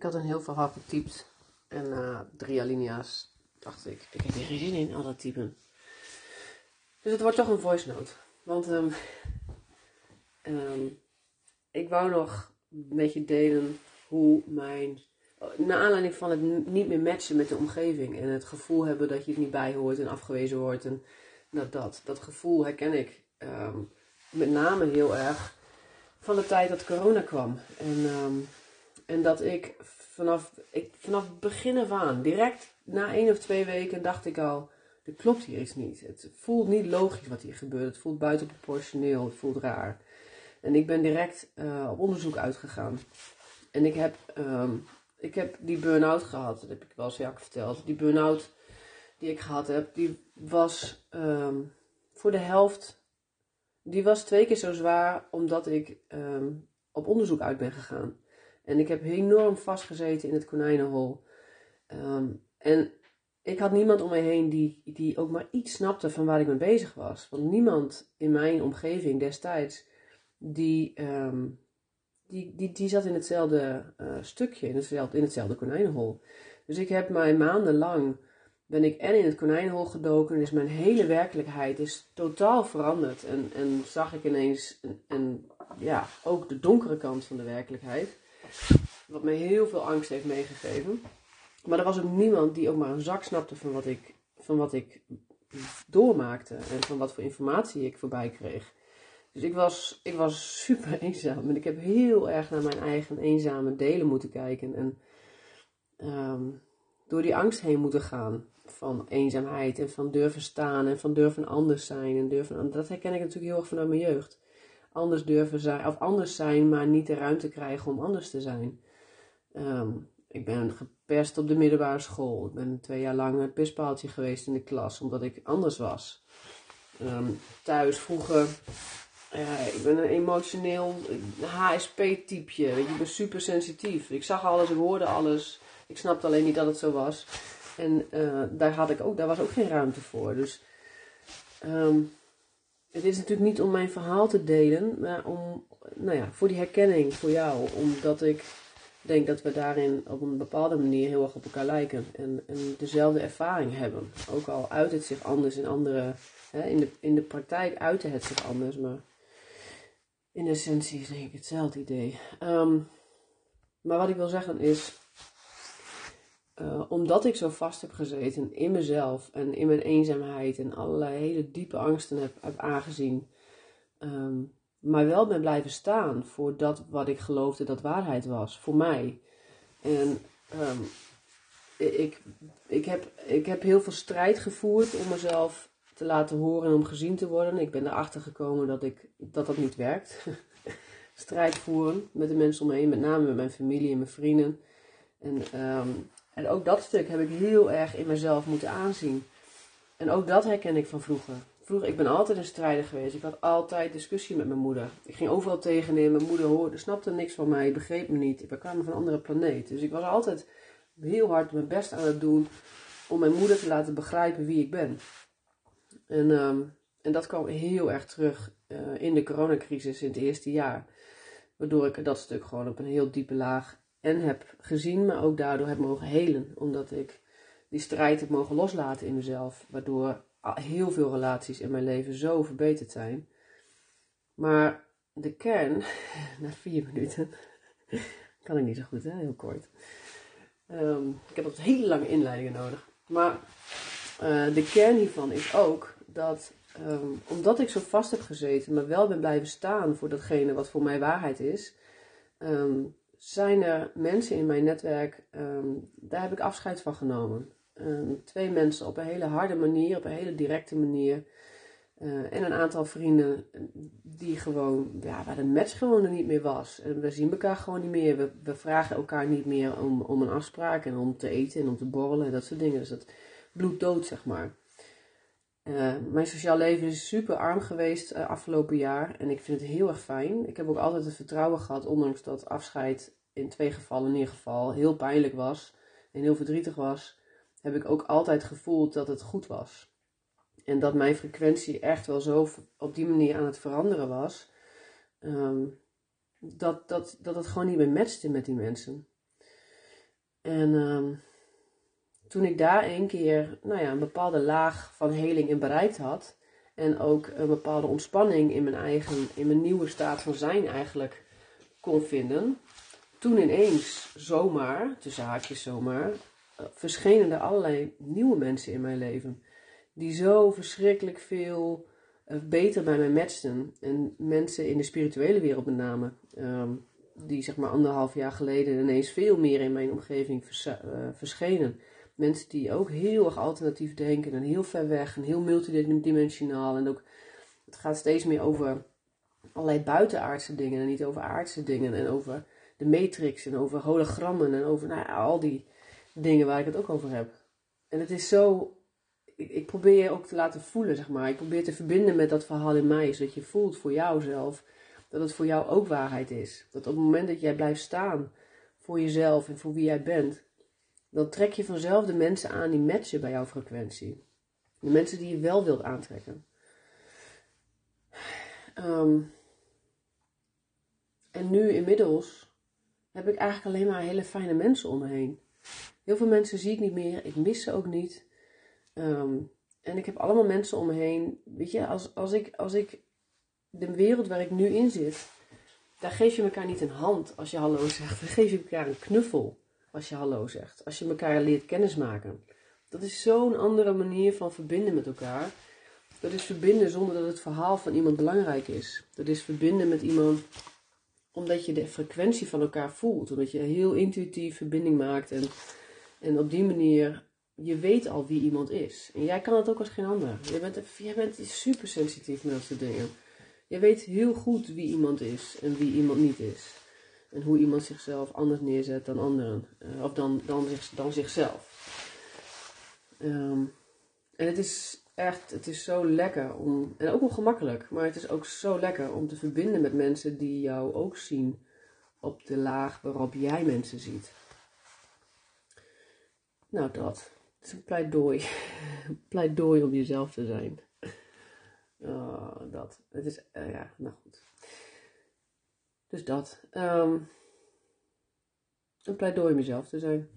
Ik had een heel verhaal getypt. En na drie alinea's dacht ik, ik heb hier geen zin in, al dat typen. Dus het wordt toch een voice note. Want ehm, ehm, ik wou nog met je delen hoe mijn... Naar aanleiding van het niet meer matchen met de omgeving. En het gevoel hebben dat je het niet bij hoort en afgewezen wordt. En dat, dat, dat gevoel herken ik ehm, met name heel erg van de tijd dat corona kwam. En, en dat ik vanaf, ik vanaf begin af aan, direct na één of twee weken, dacht ik al: er klopt hier iets niet. Het voelt niet logisch wat hier gebeurt. Het voelt buitenproportioneel. Het voelt raar. En ik ben direct uh, op onderzoek uitgegaan. En ik heb, um, ik heb die burn-out gehad. Dat heb ik wel eens Jack verteld. Die burn-out die ik gehad heb, die was um, voor de helft. Die was twee keer zo zwaar omdat ik um, op onderzoek uit ben gegaan. En ik heb enorm vastgezeten in het konijnenhol. Um, en ik had niemand om me heen die, die ook maar iets snapte van waar ik mee bezig was. Want niemand in mijn omgeving destijds, die, um, die, die, die zat in hetzelfde uh, stukje, in hetzelfde, in hetzelfde konijnenhol. Dus ik heb mij maandenlang, ben ik en in het konijnenhol gedoken, en is mijn hele werkelijkheid is totaal veranderd. En, en zag ik ineens, en, en ja, ook de donkere kant van de werkelijkheid. Wat me heel veel angst heeft meegegeven. Maar er was ook niemand die ook maar een zak snapte van wat ik, van wat ik doormaakte. En van wat voor informatie ik voorbij kreeg. Dus ik was, ik was super eenzaam. En ik heb heel erg naar mijn eigen eenzame delen moeten kijken. En um, door die angst heen moeten gaan. Van eenzaamheid en van durven staan en van durven anders zijn. En durven, dat herken ik natuurlijk heel erg vanuit mijn jeugd anders durven zijn, of anders zijn, maar niet de ruimte krijgen om anders te zijn. Um, ik ben gepest op de middelbare school. Ik ben twee jaar lang een pispaaltje geweest in de klas, omdat ik anders was. Um, thuis vroeger, uh, ik ben een emotioneel HSP-typeje. Ik ben super sensitief. Ik zag alles, ik hoorde alles. Ik snapte alleen niet dat het zo was. En uh, daar, had ik ook, daar was ook geen ruimte voor. Dus um, het is natuurlijk niet om mijn verhaal te delen, maar om, nou ja, voor die herkenning voor jou. Omdat ik denk dat we daarin op een bepaalde manier heel erg op elkaar lijken. En, en dezelfde ervaring hebben. Ook al uit het zich anders in andere, hè, in, de, in de praktijk uitte het zich anders, maar in essentie is denk ik hetzelfde idee. Um, maar wat ik wil zeggen is, uh, omdat ik zo vast heb gezeten in mezelf en in mijn eenzaamheid en allerlei hele diepe angsten heb, aangezien, um, maar wel ben blijven staan voor dat wat ik geloofde dat waarheid was, voor mij. En um, ik, ik, heb, ik heb heel veel strijd gevoerd om mezelf te laten horen en om gezien te worden. Ik ben erachter gekomen dat ik, dat, dat niet werkt. strijd voeren met de mensen om me heen, met name met mijn familie en mijn vrienden. En um, en ook dat stuk heb ik heel erg in mezelf moeten aanzien. En ook dat herken ik van vroeger. Vroeger, ik ben altijd een strijder geweest. Ik had altijd discussie met mijn moeder. Ik ging overal tegenin. Mijn moeder hoorde, snapte niks van mij, begreep me niet. We kwamen van een andere planeet. Dus ik was altijd heel hard mijn best aan het doen om mijn moeder te laten begrijpen wie ik ben. En, um, en dat kwam heel erg terug uh, in de coronacrisis in het eerste jaar. Waardoor ik dat stuk gewoon op een heel diepe laag en heb gezien, maar ook daardoor heb mogen helen. Omdat ik die strijd heb mogen loslaten in mezelf. Waardoor heel veel relaties in mijn leven zo verbeterd zijn. Maar de kern, na vier minuten, kan ik niet zo goed, hè? heel kort. Um, ik heb altijd hele lange inleidingen nodig. Maar uh, de kern hiervan is ook dat, um, omdat ik zo vast heb gezeten, maar wel ben blijven staan voor datgene wat voor mij waarheid is, um, zijn er mensen in mijn netwerk, um, daar heb ik afscheid van genomen. Um, twee mensen op een hele harde manier, op een hele directe manier. Uh, en een aantal vrienden die gewoon, ja, waar de match gewoon er niet meer was. En we zien elkaar gewoon niet meer. We, we vragen elkaar niet meer om, om een afspraak en om te eten en om te borrelen en dat soort dingen. Dus dat bloeddood, zeg maar. Uh, mijn sociaal leven is super arm geweest uh, afgelopen jaar en ik vind het heel erg fijn. Ik heb ook altijd het vertrouwen gehad, ondanks dat afscheid in twee gevallen in ieder geval heel pijnlijk was en heel verdrietig was, heb ik ook altijd gevoeld dat het goed was. En dat mijn frequentie echt wel zo op die manier aan het veranderen was, um, dat, dat, dat het gewoon niet meer matchte met die mensen. En ehm, toen ik daar een keer nou ja, een bepaalde laag van heling in bereikt had. En ook een bepaalde ontspanning in mijn eigen, in mijn nieuwe staat van zijn eigenlijk kon vinden. Toen ineens, zomaar, tussen haakjes zomaar, eh, verschenen er allerlei nieuwe mensen in mijn leven. Die zo verschrikkelijk veel eh, beter bij mij matchten. En mensen in de spirituele wereld met name. Ehm, die zeg maar anderhalf jaar geleden ineens veel meer in mijn omgeving eh, verschenen. Mensen die ook heel erg alternatief denken en heel ver weg en heel multidimensionaal. En ook, het gaat steeds meer over allerlei buitenaardse dingen en niet over aardse dingen. En over de matrix en over hologrammen en over nou, al die dingen waar ik het ook over heb. En het is zo, ik, ik probeer je ook te laten voelen, zeg maar. Ik probeer te verbinden met dat verhaal in mij, zodat je voelt voor jouzelf dat het voor jou ook waarheid is. Dat op het moment dat jij blijft staan voor jezelf en voor wie jij bent, dan trek je vanzelf de mensen aan die matchen bij jouw frequentie. De mensen die je wel wilt aantrekken. Ehm, en nu inmiddels heb ik eigenlijk alleen maar hele fijne mensen om me heen. Heel veel mensen zie ik niet meer, ik mis ze ook niet. Ehm, en ik heb allemaal mensen om me heen. Weet je, als, als, ik, als ik de wereld waar ik nu in zit, daar geef je elkaar niet een hand als je hallo zegt. Dan geef je elkaar een knuffel als je hallo zegt. Als je elkaar leert kennismaken. Dat is zo'n andere manier van verbinden met elkaar. Dat is verbinden zonder dat het verhaal van iemand belangrijk is. Dat is verbinden met iemand omdat je de frequentie van elkaar voelt. Omdat je heel intuïtief verbinding maakt. En, en op die manier, je weet al wie iemand is. En jij kan het ook als geen ander. Je bent, jij bent super sensitief met dat soort dingen. Je weet heel goed wie iemand is en wie iemand niet is. En hoe iemand zichzelf anders neerzet dan anderen. Uh, of dan, dan, zich, dan zichzelf. Um, en het is echt, het is zo lekker om, en ook wel gemakkelijk, maar het is ook zo lekker om te verbinden met mensen die jou ook zien op de laag waarop jij mensen ziet. Nou, dat. Het is een pleidooi. pleidooi om jezelf te zijn. Oh, dat. Het is, uh, ja, nou goed. Dus dat. Ehm, een pleidooi mezelf te zijn.